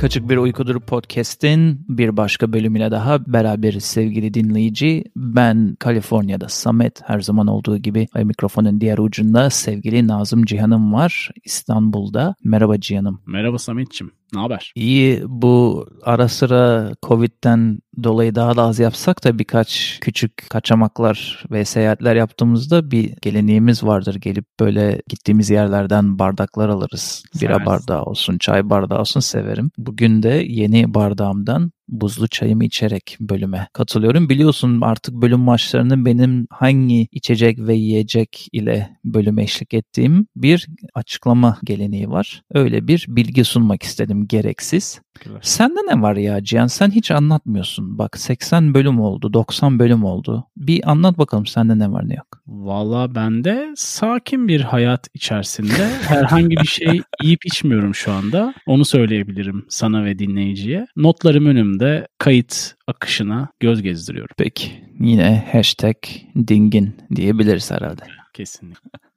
Kaçık Bir Uykudur podcast'in bir başka bölümüne daha beraberiz sevgili dinleyici. Ben Kaliforniya'da Samet her zaman olduğu gibi mikrofonun diğer ucunda sevgili Nazım Cihan'ım var İstanbul'da. Merhaba Cihan'ım. Merhaba Samet'ciğim. Ne haber? İyi bu ara sıra Covid'den dolayı daha da az yapsak da birkaç küçük kaçamaklar ve seyahatler yaptığımızda bir geleneğimiz vardır. Gelip böyle gittiğimiz yerlerden bardaklar alırız. Bira Seversin. bardağı olsun, çay bardağı olsun severim. Bugün de yeni bardağımdan buzlu çayımı içerek bölüme katılıyorum. Biliyorsun artık bölüm maçlarını benim hangi içecek ve yiyecek ile bölüme eşlik ettiğim bir açıklama geleneği var. Öyle bir bilgi sunmak istedim gereksiz. Sende ne var ya Cihan? Sen hiç anlatmıyorsun. Bak 80 bölüm oldu, 90 bölüm oldu. Bir anlat bakalım sende ne var ne yok. Valla ben de sakin bir hayat içerisinde herhangi bir şey yiyip içmiyorum şu anda. Onu söyleyebilirim sana ve dinleyiciye. Notlarım önümde kayıt akışına göz gezdiriyorum. Peki yine hashtag dingin diyebiliriz herhalde. Kesinlikle.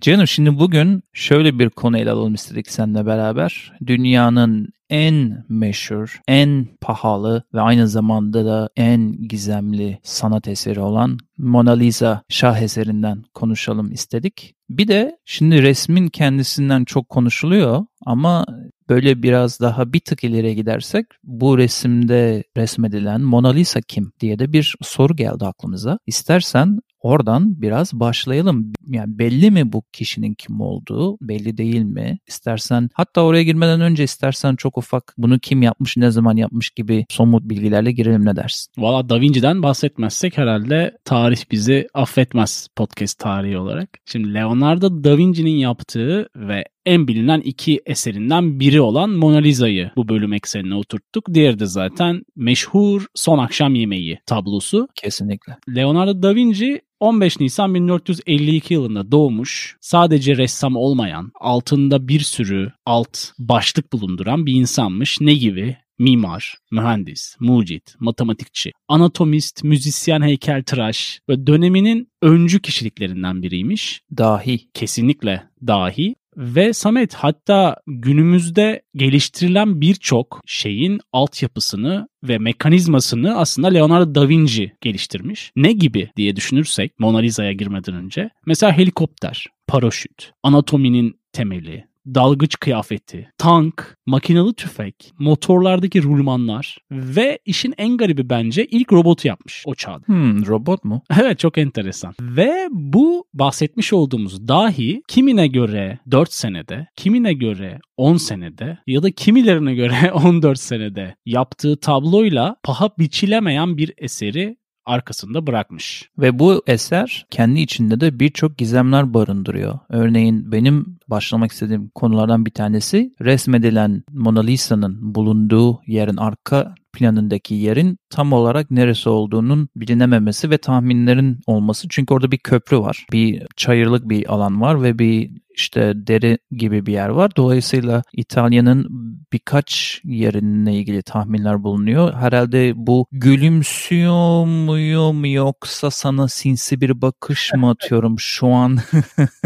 Canım şimdi bugün şöyle bir konu ele alalım istedik seninle beraber. Dünyanın en meşhur, en pahalı ve aynı zamanda da en gizemli sanat eseri olan Mona Lisa şaheserinden konuşalım istedik. Bir de şimdi resmin kendisinden çok konuşuluyor ama böyle biraz daha bir tık ileriye gidersek bu resimde resmedilen Mona Lisa kim diye de bir soru geldi aklımıza. İstersen Oradan biraz başlayalım. Yani belli mi bu kişinin kim olduğu, belli değil mi? İstersen hatta oraya girmeden önce istersen çok ufak bunu kim yapmış, ne zaman yapmış gibi somut bilgilerle girelim ne dersin? Valla Da Vinci'den bahsetmezsek herhalde tarih bizi affetmez podcast tarihi olarak. Şimdi Leonardo Da Vinci'nin yaptığı ve en bilinen iki eserinden biri olan Mona Lisa'yı bu bölüm eksenine oturttuk. Diğeri de zaten meşhur Son Akşam Yemeği tablosu. Kesinlikle. Leonardo da Vinci 15 Nisan 1452 yılında doğmuş, sadece ressam olmayan, altında bir sürü alt başlık bulunduran bir insanmış. Ne gibi? Mimar, mühendis, mucit, matematikçi, anatomist, müzisyen, heykeltıraş ve döneminin öncü kişiliklerinden biriymiş. Dahi. Kesinlikle dahi. Ve Samet hatta günümüzde geliştirilen birçok şeyin altyapısını ve mekanizmasını aslında Leonardo da Vinci geliştirmiş. Ne gibi diye düşünürsek Mona Lisa'ya girmeden önce mesela helikopter, paraşüt, anatominin temeli, dalgıç kıyafeti, tank, makinalı tüfek, motorlardaki rulmanlar ve işin en garibi bence ilk robotu yapmış o çağda. Hmm, robot mu? Evet çok enteresan. Ve bu bahsetmiş olduğumuz dahi kimine göre 4 senede, kimine göre 10 senede ya da kimilerine göre 14 senede yaptığı tabloyla paha biçilemeyen bir eseri arkasında bırakmış. Ve bu eser kendi içinde de birçok gizemler barındırıyor. Örneğin benim başlamak istediğim konulardan bir tanesi resmedilen Mona Lisa'nın bulunduğu yerin arka planındaki yerin tam olarak neresi olduğunun bilinememesi ve tahminlerin olması. Çünkü orada bir köprü var. Bir çayırlık bir alan var ve bir işte dere gibi bir yer var. Dolayısıyla İtalya'nın birkaç yerinle ilgili tahminler bulunuyor. Herhalde bu gülümsüyor muyum yoksa sana sinsi bir bakış mı atıyorum şu an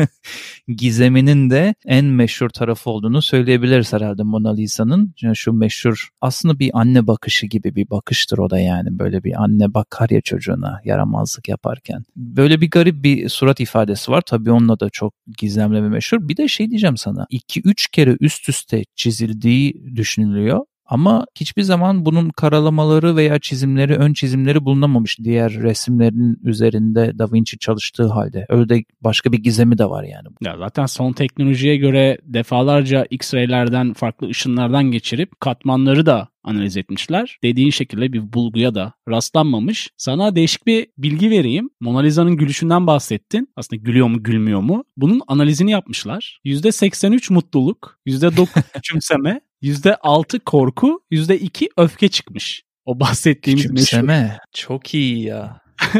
gizeminin de en meşhur tarafı olduğunu söyleyebiliriz herhalde Mona Lisa'nın. Yani şu meşhur aslında bir anne bakışı gibi bir bakıştır o da yani. Böyle bir anne bakar ya çocuğuna yaramazlık yaparken. Böyle bir garip bir surat ifadesi var. Tabii onunla da çok gizemli ve meşhur. Bir de şey diyeceğim sana. 2-3 kere üst üste çizildiği düşünülüyor. Ama hiçbir zaman bunun karalamaları veya çizimleri, ön çizimleri bulunamamış diğer resimlerin üzerinde Da Vinci çalıştığı halde. Öyle de başka bir gizemi de var yani. Ya zaten son teknolojiye göre defalarca X-ray'lerden farklı ışınlardan geçirip katmanları da analiz etmişler. Dediğin şekilde bir bulguya da rastlanmamış. Sana değişik bir bilgi vereyim. Mona Lisa'nın gülüşünden bahsettin. Aslında gülüyor mu gülmüyor mu? Bunun analizini yapmışlar. %83 mutluluk, %9 küçümseme, %6 korku, %2 öfke çıkmış. O bahsettiğimiz meşhur. Küçümseme. Çok iyi ya.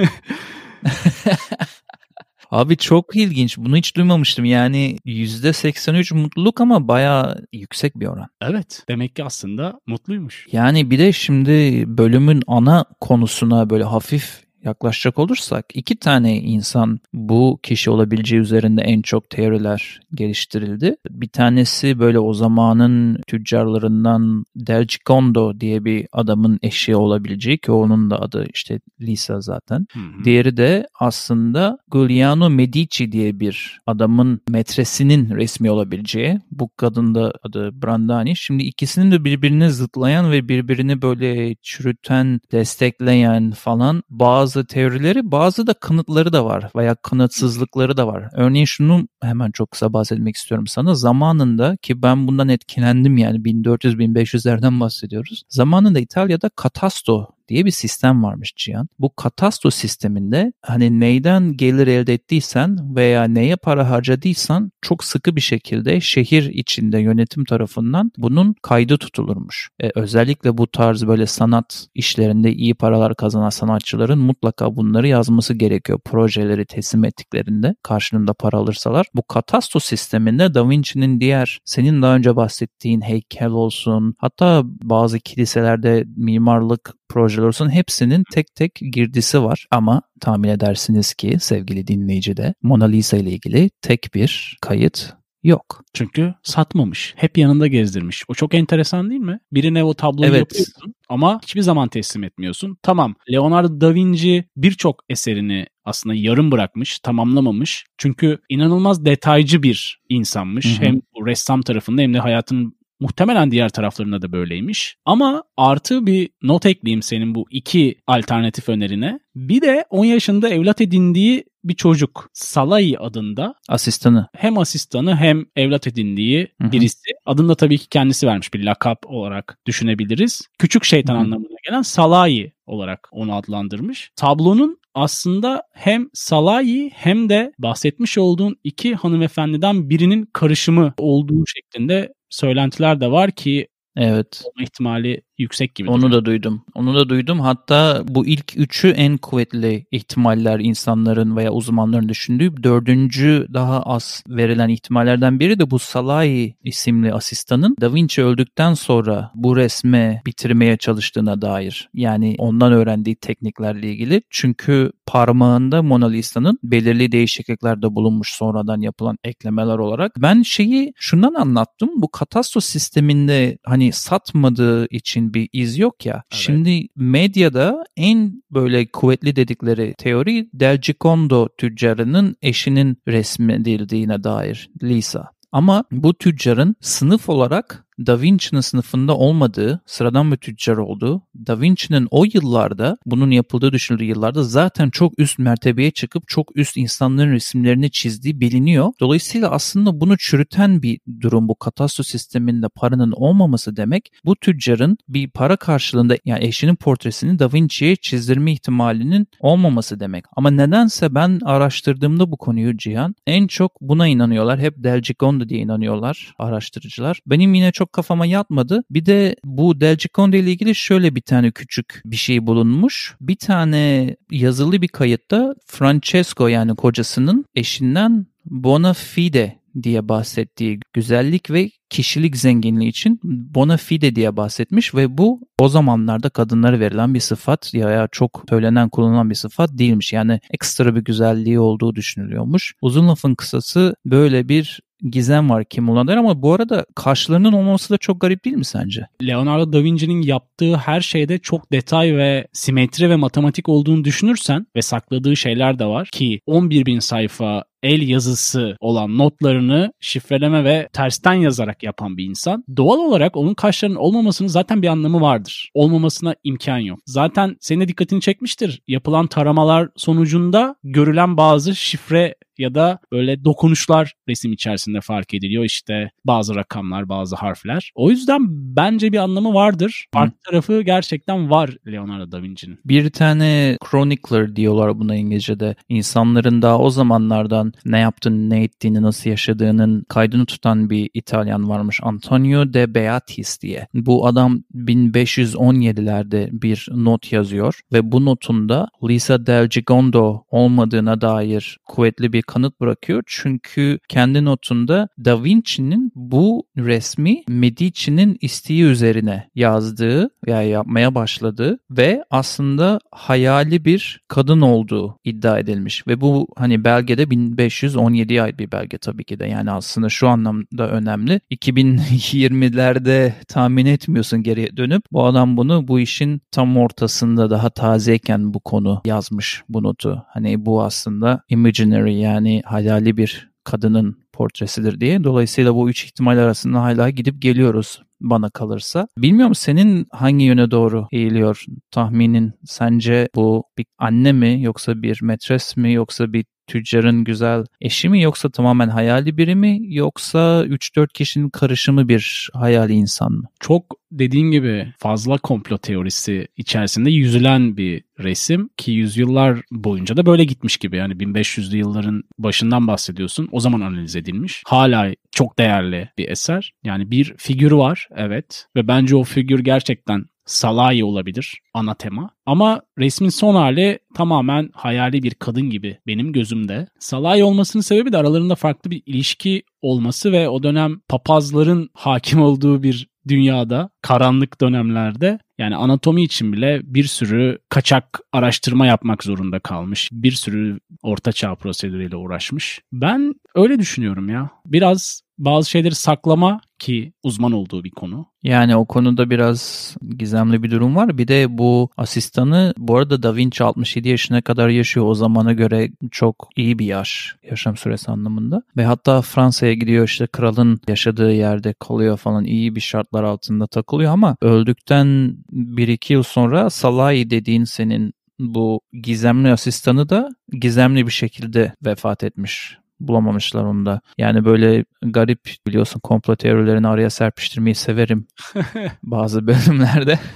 Abi çok ilginç. Bunu hiç duymamıştım. Yani %83 mutluluk ama bayağı yüksek bir oran. Evet. Demek ki aslında mutluymuş. Yani bir de şimdi bölümün ana konusuna böyle hafif yaklaşacak olursak iki tane insan bu kişi olabileceği üzerinde en çok teoriler geliştirildi. Bir tanesi böyle o zamanın tüccarlarından Del Giocondo diye bir adamın eşi olabileceği ki onun da adı işte Lisa zaten. Hı hı. Diğeri de aslında Giuliano Medici diye bir adamın metresinin resmi olabileceği. Bu kadın da adı Brandani. Şimdi ikisinin de birbirini zıtlayan ve birbirini böyle çürüten, destekleyen falan bazı teorileri bazı da kanıtları da var veya kanıtsızlıkları da var. Örneğin şunu hemen çok kısa bahsetmek istiyorum sana. Zamanında ki ben bundan etkilendim yani 1400-1500'lerden bahsediyoruz. Zamanında İtalya'da katasto diye bir sistem varmış Cihan. Bu katasto sisteminde hani neyden gelir elde ettiysen veya neye para harcadıysan çok sıkı bir şekilde şehir içinde yönetim tarafından bunun kaydı tutulurmuş. E, özellikle bu tarz böyle sanat işlerinde iyi paralar kazanan sanatçıların mutlaka bunları yazması gerekiyor. Projeleri teslim ettiklerinde karşılığında para alırsalar. Bu katasto sisteminde Da Vinci'nin diğer senin daha önce bahsettiğin heykel olsun hatta bazı kiliselerde mimarlık projeler olsun hepsinin tek tek girdisi var. Ama tahmin edersiniz ki sevgili dinleyici de Mona Lisa ile ilgili tek bir kayıt yok. Çünkü satmamış. Hep yanında gezdirmiş. O çok enteresan değil mi? Birine o tabloyu evet. yapıyorsun ama hiçbir zaman teslim etmiyorsun. Tamam Leonardo da Vinci birçok eserini aslında yarım bırakmış, tamamlamamış. Çünkü inanılmaz detaycı bir insanmış. Hı hı. Hem ressam tarafında hem de hayatın Muhtemelen diğer taraflarında da böyleymiş. Ama artı bir not ekleyeyim senin bu iki alternatif önerine. Bir de 10 yaşında evlat edindiği bir çocuk Salai adında. Asistanı. Hem asistanı hem evlat edindiği Hı-hı. birisi. Adını da tabii ki kendisi vermiş bir lakap olarak düşünebiliriz. Küçük şeytan Hı-hı. anlamına gelen Salai olarak onu adlandırmış. Tablonun aslında hem Salai hem de bahsetmiş olduğun iki hanımefendiden birinin karışımı olduğu şeklinde söylentiler de var ki Evet. Olma ihtimali yüksek gibi. Onu da duydum. Onu da duydum. Hatta bu ilk üçü en kuvvetli ihtimaller insanların veya uzmanların düşündüğü. Dördüncü daha az verilen ihtimallerden biri de bu Salai isimli asistanın Da Vinci öldükten sonra bu resme bitirmeye çalıştığına dair. Yani ondan öğrendiği tekniklerle ilgili. Çünkü parmağında Mona Lisa'nın belirli değişikliklerde bulunmuş sonradan yapılan eklemeler olarak. Ben şeyi şundan anlattım. Bu katasto sisteminde hani satmadığı için bir iz yok ya. Evet. Şimdi medyada en böyle kuvvetli dedikleri teori Del Giocondo tüccarının eşinin resmedildiğine dair Lisa. Ama bu tüccarın sınıf olarak Da Vinci'nin sınıfında olmadığı, sıradan bir tüccar olduğu, Da Vinci'nin o yıllarda, bunun yapıldığı düşünüldüğü yıllarda zaten çok üst mertebeye çıkıp çok üst insanların resimlerini çizdiği biliniyor. Dolayısıyla aslında bunu çürüten bir durum bu katasto sisteminde paranın olmaması demek. Bu tüccarın bir para karşılığında yani eşinin portresini Da Vinci'ye çizdirme ihtimalinin olmaması demek. Ama nedense ben araştırdığımda bu konuyu Cihan en çok buna inanıyorlar. Hep Del Giocondo diye inanıyorlar araştırıcılar. Benim yine çok çok kafama yatmadı. Bir de bu Del Giocondo ile ilgili şöyle bir tane küçük bir şey bulunmuş. Bir tane yazılı bir kayıtta Francesco yani kocasının eşinden bona fide diye bahsettiği güzellik ve kişilik zenginliği için bona fide diye bahsetmiş ve bu o zamanlarda kadınlara verilen bir sıfat ya çok söylenen kullanılan bir sıfat değilmiş. Yani ekstra bir güzelliği olduğu düşünülüyormuş. Uzun lafın kısası böyle bir gizem var kim olanlar ama bu arada kaşlarının olmaması da çok garip değil mi sence? Leonardo da Vinci'nin yaptığı her şeyde çok detay ve simetri ve matematik olduğunu düşünürsen ve sakladığı şeyler de var ki 11 bin sayfa el yazısı olan notlarını şifreleme ve tersten yazarak yapan bir insan. Doğal olarak onun kaşlarının olmamasının zaten bir anlamı vardır. Olmamasına imkan yok. Zaten senin dikkatini çekmiştir. Yapılan taramalar sonucunda görülen bazı şifre ya da böyle dokunuşlar resim içerisinde fark ediliyor. İşte bazı rakamlar, bazı harfler. O yüzden bence bir anlamı vardır. Farklı Hı. tarafı gerçekten var Leonardo da Vinci'nin. Bir tane chronicler diyorlar buna İngilizce'de. İnsanların daha o zamanlardan zaman ne yaptığını, ne ettiğini, nasıl yaşadığının kaydını tutan bir İtalyan varmış. Antonio de Beatis diye. Bu adam 1517'lerde bir not yazıyor ve bu notunda Lisa del Gigondo olmadığına dair kuvvetli bir kanıt bırakıyor. Çünkü kendi notunda Da Vinci'nin bu resmi Medici'nin isteği üzerine yazdığı veya yapmaya başladığı ve aslında hayali bir kadın olduğu iddia edilmiş ve bu hani belgede 1517'ye ait bir belge tabii ki de yani aslında şu anlamda önemli. 2020'lerde tahmin etmiyorsun geriye dönüp bu adam bunu bu işin tam ortasında daha tazeyken bu konu yazmış bu notu. Hani bu aslında imaginary yani hayali bir kadının portresidir diye. Dolayısıyla bu üç ihtimal arasında hala gidip geliyoruz bana kalırsa. Bilmiyorum senin hangi yöne doğru eğiliyor tahminin? Sence bu bir anne mi yoksa bir metres mi yoksa bir tüccarın güzel eşi mi yoksa tamamen hayali biri mi yoksa 3-4 kişinin karışımı bir hayali insan mı? Çok dediğin gibi fazla komplo teorisi içerisinde yüzülen bir resim ki yüzyıllar boyunca da böyle gitmiş gibi. Yani 1500'lü yılların başından bahsediyorsun. O zaman analiz edilmiş. Hala çok değerli bir eser. Yani bir figür var evet ve bence o figür gerçekten Salahi olabilir ana tema. Ama resmin son hali tamamen hayali bir kadın gibi benim gözümde. Salahi olmasının sebebi de aralarında farklı bir ilişki olması ve o dönem papazların hakim olduğu bir dünyada, karanlık dönemlerde yani anatomi için bile bir sürü kaçak araştırma yapmak zorunda kalmış. Bir sürü ortaçağ prosedürüyle uğraşmış. Ben öyle düşünüyorum ya. Biraz bazı şeyleri saklama ki uzman olduğu bir konu. Yani o konuda biraz gizemli bir durum var. Bir de bu asistanı bu arada Da Vinci 67 yaşına kadar yaşıyor. O zamana göre çok iyi bir yaş yaşam süresi anlamında. Ve hatta Fransa'ya gidiyor işte kralın yaşadığı yerde kalıyor falan iyi bir şartlar altında takılıyor ama öldükten 1-2 yıl sonra Salahi dediğin senin bu gizemli asistanı da gizemli bir şekilde vefat etmiş bulamamışlar onu da. Yani böyle garip biliyorsun komplo teorilerini araya serpiştirmeyi severim bazı bölümlerde.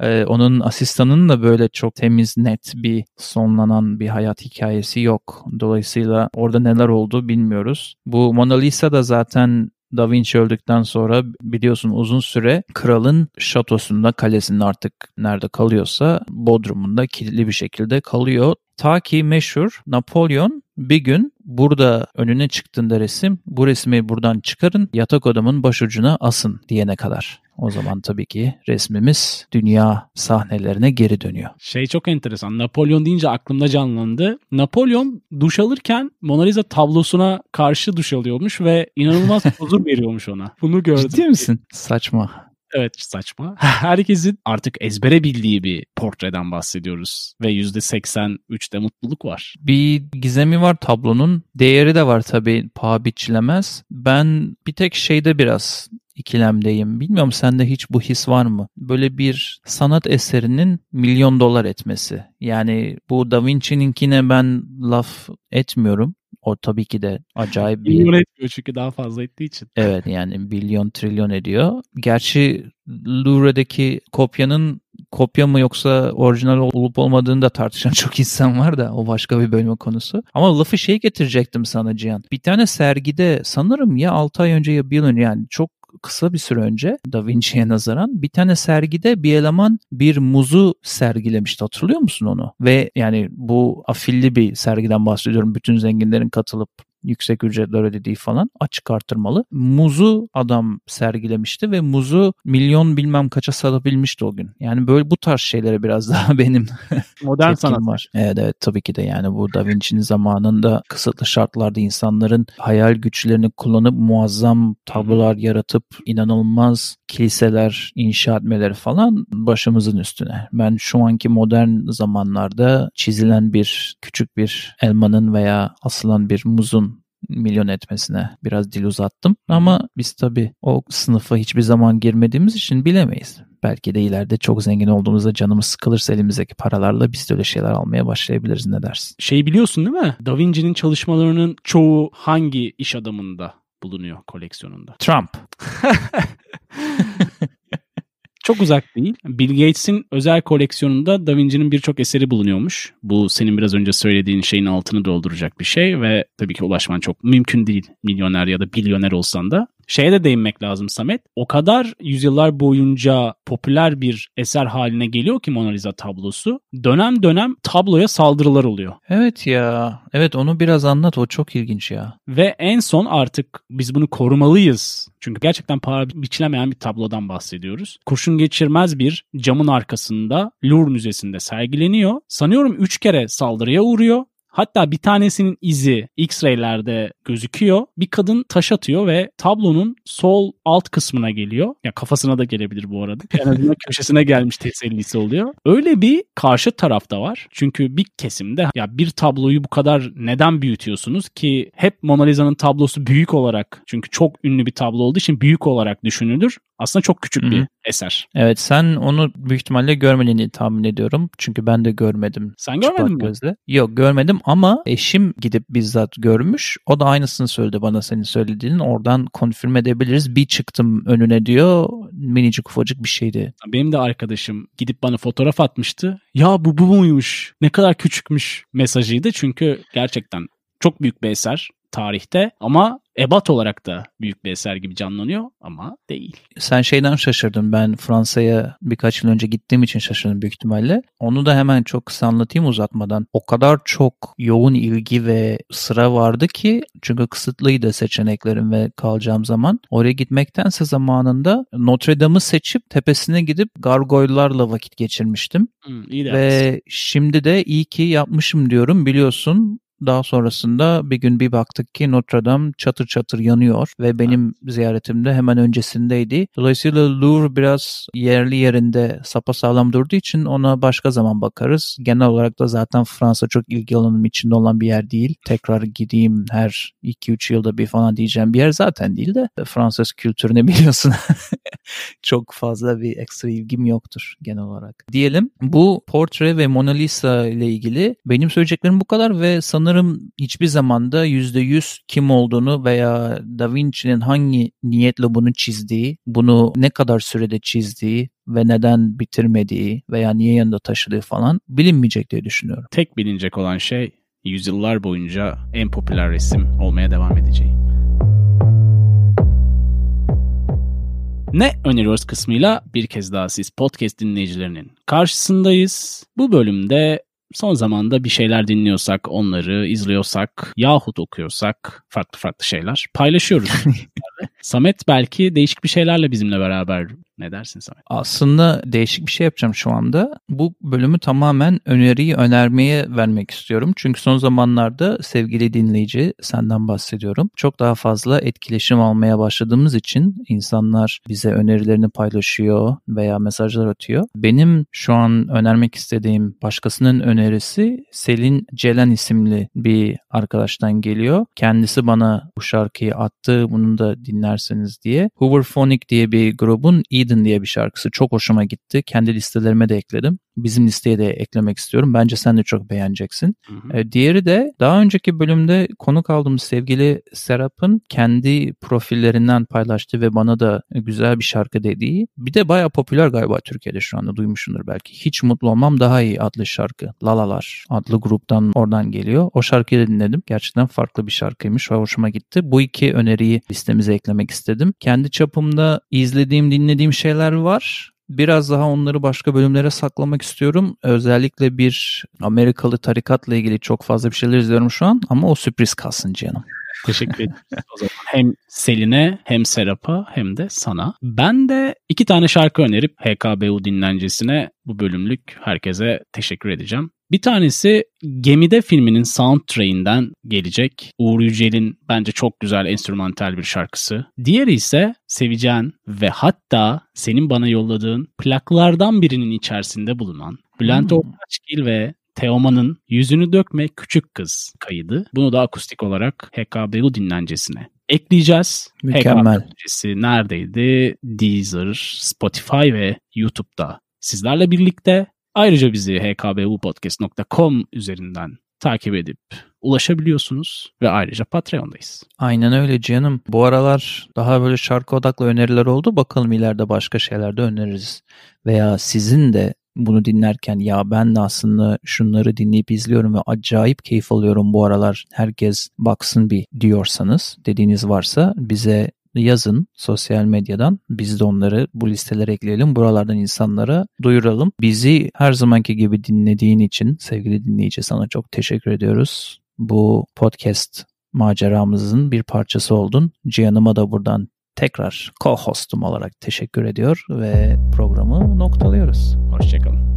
Ee, onun asistanının da böyle çok temiz, net bir sonlanan bir hayat hikayesi yok. Dolayısıyla orada neler oldu bilmiyoruz. Bu Mona Lisa da zaten Da Vinci öldükten sonra biliyorsun uzun süre kralın şatosunda, kalesinde artık nerede kalıyorsa Bodrum'unda kilitli bir şekilde kalıyor. Ta ki meşhur Napolyon bir gün burada önüne çıktığında resim bu resmi buradan çıkarın yatak odamın başucuna asın diyene kadar. O zaman tabii ki resmimiz dünya sahnelerine geri dönüyor. Şey çok enteresan. Napolyon deyince aklımda canlandı. Napolyon duş alırken Mona Lisa tablosuna karşı duş alıyormuş ve inanılmaz huzur veriyormuş ona. Bunu gördüm. Ciddi misin? Saçma. Evet saçma. Herkesin artık ezbere bildiği bir portreden bahsediyoruz. Ve %83'te mutluluk var. Bir gizemi var tablonun. Değeri de var tabii paha biçilemez. Ben bir tek şeyde biraz ikilemdeyim. Bilmiyorum sende hiç bu his var mı? Böyle bir sanat eserinin milyon dolar etmesi. Yani bu Da Vinci'ninkine ben laf etmiyorum. O tabii ki de acayip bir... Milyon etmiyor çünkü daha fazla ettiği için. Evet yani milyon trilyon ediyor. Gerçi Louvre'deki kopyanın kopya mı yoksa orijinal olup olmadığını da tartışan çok insan var da o başka bir bölüm konusu. Ama lafı şey getirecektim sana Cihan. Bir tane sergide sanırım ya 6 ay önce ya bir yıl önce yani çok kısa bir süre önce Da Vinci'ye nazaran bir tane sergide bir eleman bir muzu sergilemişti. Hatırlıyor musun onu? Ve yani bu afilli bir sergiden bahsediyorum. Bütün zenginlerin katılıp yüksek ücretler ödediği falan açık artırmalı. Muzu adam sergilemişti ve muzu milyon bilmem kaça satabilmişti o gün. Yani böyle bu tarz şeylere biraz daha benim modern sanat var. Evet evet tabii ki de yani bu Da Vinci'nin zamanında kısıtlı şartlarda insanların hayal güçlerini kullanıp muazzam tablolar yaratıp inanılmaz kiliseler inşa etmeleri falan başımızın üstüne. Ben şu anki modern zamanlarda çizilen bir küçük bir elmanın veya asılan bir muzun milyon etmesine biraz dil uzattım. Ama biz tabii o sınıfa hiçbir zaman girmediğimiz için bilemeyiz. Belki de ileride çok zengin olduğumuzda canımız sıkılırsa elimizdeki paralarla biz de öyle şeyler almaya başlayabiliriz ne dersin? Şey biliyorsun değil mi? Da Vinci'nin çalışmalarının çoğu hangi iş adamında bulunuyor koleksiyonunda? Trump. Çok uzak değil. Bill Gates'in özel koleksiyonunda Da Vinci'nin birçok eseri bulunuyormuş. Bu senin biraz önce söylediğin şeyin altını dolduracak bir şey ve tabii ki ulaşman çok mümkün değil milyoner ya da milyoner olsan da. Şeye de değinmek lazım Samet. O kadar yüzyıllar boyunca popüler bir eser haline geliyor ki Mona Lisa tablosu. Dönem dönem tabloya saldırılar oluyor. Evet ya. Evet onu biraz anlat. O çok ilginç ya. Ve en son artık biz bunu korumalıyız. Çünkü gerçekten para biçilemeyen bir tablodan bahsediyoruz. Kurşun geçirmez bir camın arkasında Louvre Müzesi'nde sergileniyor. Sanıyorum 3 kere saldırıya uğruyor Hatta bir tanesinin izi X-ray'lerde gözüküyor. Bir kadın taş atıyor ve tablonun sol alt kısmına geliyor. Ya kafasına da gelebilir bu arada. En azından köşesine gelmiş tesellisi oluyor. Öyle bir karşı tarafta var. Çünkü bir kesimde ya bir tabloyu bu kadar neden büyütüyorsunuz ki hep Mona Lisa'nın tablosu büyük olarak çünkü çok ünlü bir tablo olduğu için büyük olarak düşünülür. Aslında çok küçük Hı-hı. bir eser. Evet sen onu büyük ihtimalle görmediğini tahmin ediyorum. Çünkü ben de görmedim. Sen görmedin mi? Gözle. Yok görmedim ama eşim gidip bizzat görmüş. O da aynısını söyledi bana senin söylediğinin. Oradan konfirm edebiliriz. Bir çıktım önüne diyor. Minicik ufacık bir şeydi. Benim de arkadaşım gidip bana fotoğraf atmıştı. Ya bu bu muymuş? Ne kadar küçükmüş mesajıydı. Çünkü gerçekten çok büyük bir eser tarihte ama ebat olarak da büyük bir eser gibi canlanıyor ama değil. Sen şeyden şaşırdın. Ben Fransa'ya birkaç yıl önce gittiğim için şaşırdım büyük ihtimalle. Onu da hemen çok kısa anlatayım uzatmadan. O kadar çok yoğun ilgi ve sıra vardı ki çünkü kısıtlıydı seçeneklerim ve kalacağım zaman. Oraya gitmektense zamanında Notre Dame'ı seçip tepesine gidip gargoylarla vakit geçirmiştim. Hmm, iyi ve şimdi de iyi ki yapmışım diyorum. Biliyorsun daha sonrasında bir gün bir baktık ki Notre Dame çatır çatır yanıyor ve benim ziyaretimde hemen öncesindeydi. Dolayısıyla Louvre biraz yerli yerinde sapasağlam durduğu için ona başka zaman bakarız. Genel olarak da zaten Fransa çok ilgi alanım içinde olan bir yer değil. Tekrar gideyim her 2-3 yılda bir falan diyeceğim bir yer zaten değil de Fransız kültürünü biliyorsun. çok fazla bir ekstra ilgim yoktur genel olarak. Diyelim bu portre ve Mona Lisa ile ilgili benim söyleyeceklerim bu kadar ve sanırım sanırım hiçbir zamanda %100 kim olduğunu veya Da Vinci'nin hangi niyetle bunu çizdiği, bunu ne kadar sürede çizdiği ve neden bitirmediği veya niye yanında taşıdığı falan bilinmeyecek diye düşünüyorum. Tek bilinecek olan şey yüzyıllar boyunca en popüler resim olmaya devam edeceği. Ne öneriyoruz kısmıyla bir kez daha siz podcast dinleyicilerinin karşısındayız. Bu bölümde son zamanda bir şeyler dinliyorsak, onları izliyorsak yahut okuyorsak farklı farklı şeyler paylaşıyoruz. Samet belki değişik bir şeylerle bizimle beraber ne dersin Samet? Aslında değişik bir şey yapacağım şu anda. Bu bölümü tamamen öneriyi önermeye vermek istiyorum. Çünkü son zamanlarda sevgili dinleyici senden bahsediyorum. Çok daha fazla etkileşim almaya başladığımız için insanlar bize önerilerini paylaşıyor veya mesajlar atıyor. Benim şu an önermek istediğim başkasının önerisi Selin Celen isimli bir arkadaştan geliyor. Kendisi bana bu şarkıyı attı. Bunu da dinlerseniz diye. Hooverphonic diye bir grubun Eden diye bir şarkısı çok hoşuma gitti. Kendi listelerime de ekledim bizim listeye de eklemek istiyorum. Bence sen de çok beğeneceksin. Hı hı. E, diğeri de daha önceki bölümde konuk aldığımız sevgili Serap'ın kendi profillerinden paylaştığı ve bana da güzel bir şarkı dediği. Bir de baya popüler galiba Türkiye'de şu anda duymuşsundur belki. Hiç Mutlu Olmam Daha iyi adlı şarkı. Lalalar adlı gruptan oradan geliyor. O şarkıyı dinledim. Gerçekten farklı bir şarkıymış ve hoşuma gitti. Bu iki öneriyi listemize eklemek istedim. Kendi çapımda izlediğim, dinlediğim şeyler var. Biraz daha onları başka bölümlere saklamak istiyorum. Özellikle bir Amerikalı tarikatla ilgili çok fazla bir şeyler izliyorum şu an ama o sürpriz kalsın canım. Teşekkür ederim. o zaman hem Selin'e hem Serap'a hem de sana. Ben de iki tane şarkı önerip HKBU dinlencesine bu bölümlük herkese teşekkür edeceğim. Bir tanesi Gemide filminin soundtrack'inden gelecek. Uğur Yücel'in bence çok güzel enstrümantal bir şarkısı. Diğeri ise seveceğin ve hatta senin bana yolladığın plaklardan birinin içerisinde bulunan Bülent hmm. Ortaçgil ve Teoman'ın Yüzünü Dökme Küçük Kız kaydı. Bunu da akustik olarak HKBU dinlencesine ekleyeceğiz. Mükemmel. HKBU neredeydi? Deezer, Spotify ve YouTube'da sizlerle birlikte. Ayrıca bizi hkbupodcast.com üzerinden takip edip ulaşabiliyorsunuz ve ayrıca Patreon'dayız. Aynen öyle canım. Bu aralar daha böyle şarkı odaklı öneriler oldu. Bakalım ileride başka şeyler de öneririz. Veya sizin de bunu dinlerken ya ben de aslında şunları dinleyip izliyorum ve acayip keyif alıyorum bu aralar herkes baksın bir diyorsanız dediğiniz varsa bize yazın sosyal medyadan. Biz de onları bu listelere ekleyelim. Buralardan insanlara duyuralım. Bizi her zamanki gibi dinlediğin için sevgili dinleyici sana çok teşekkür ediyoruz. Bu podcast maceramızın bir parçası oldun. Cihan'ıma da buradan tekrar co-hostum olarak teşekkür ediyor ve programı noktalıyoruz. Hoşçakalın.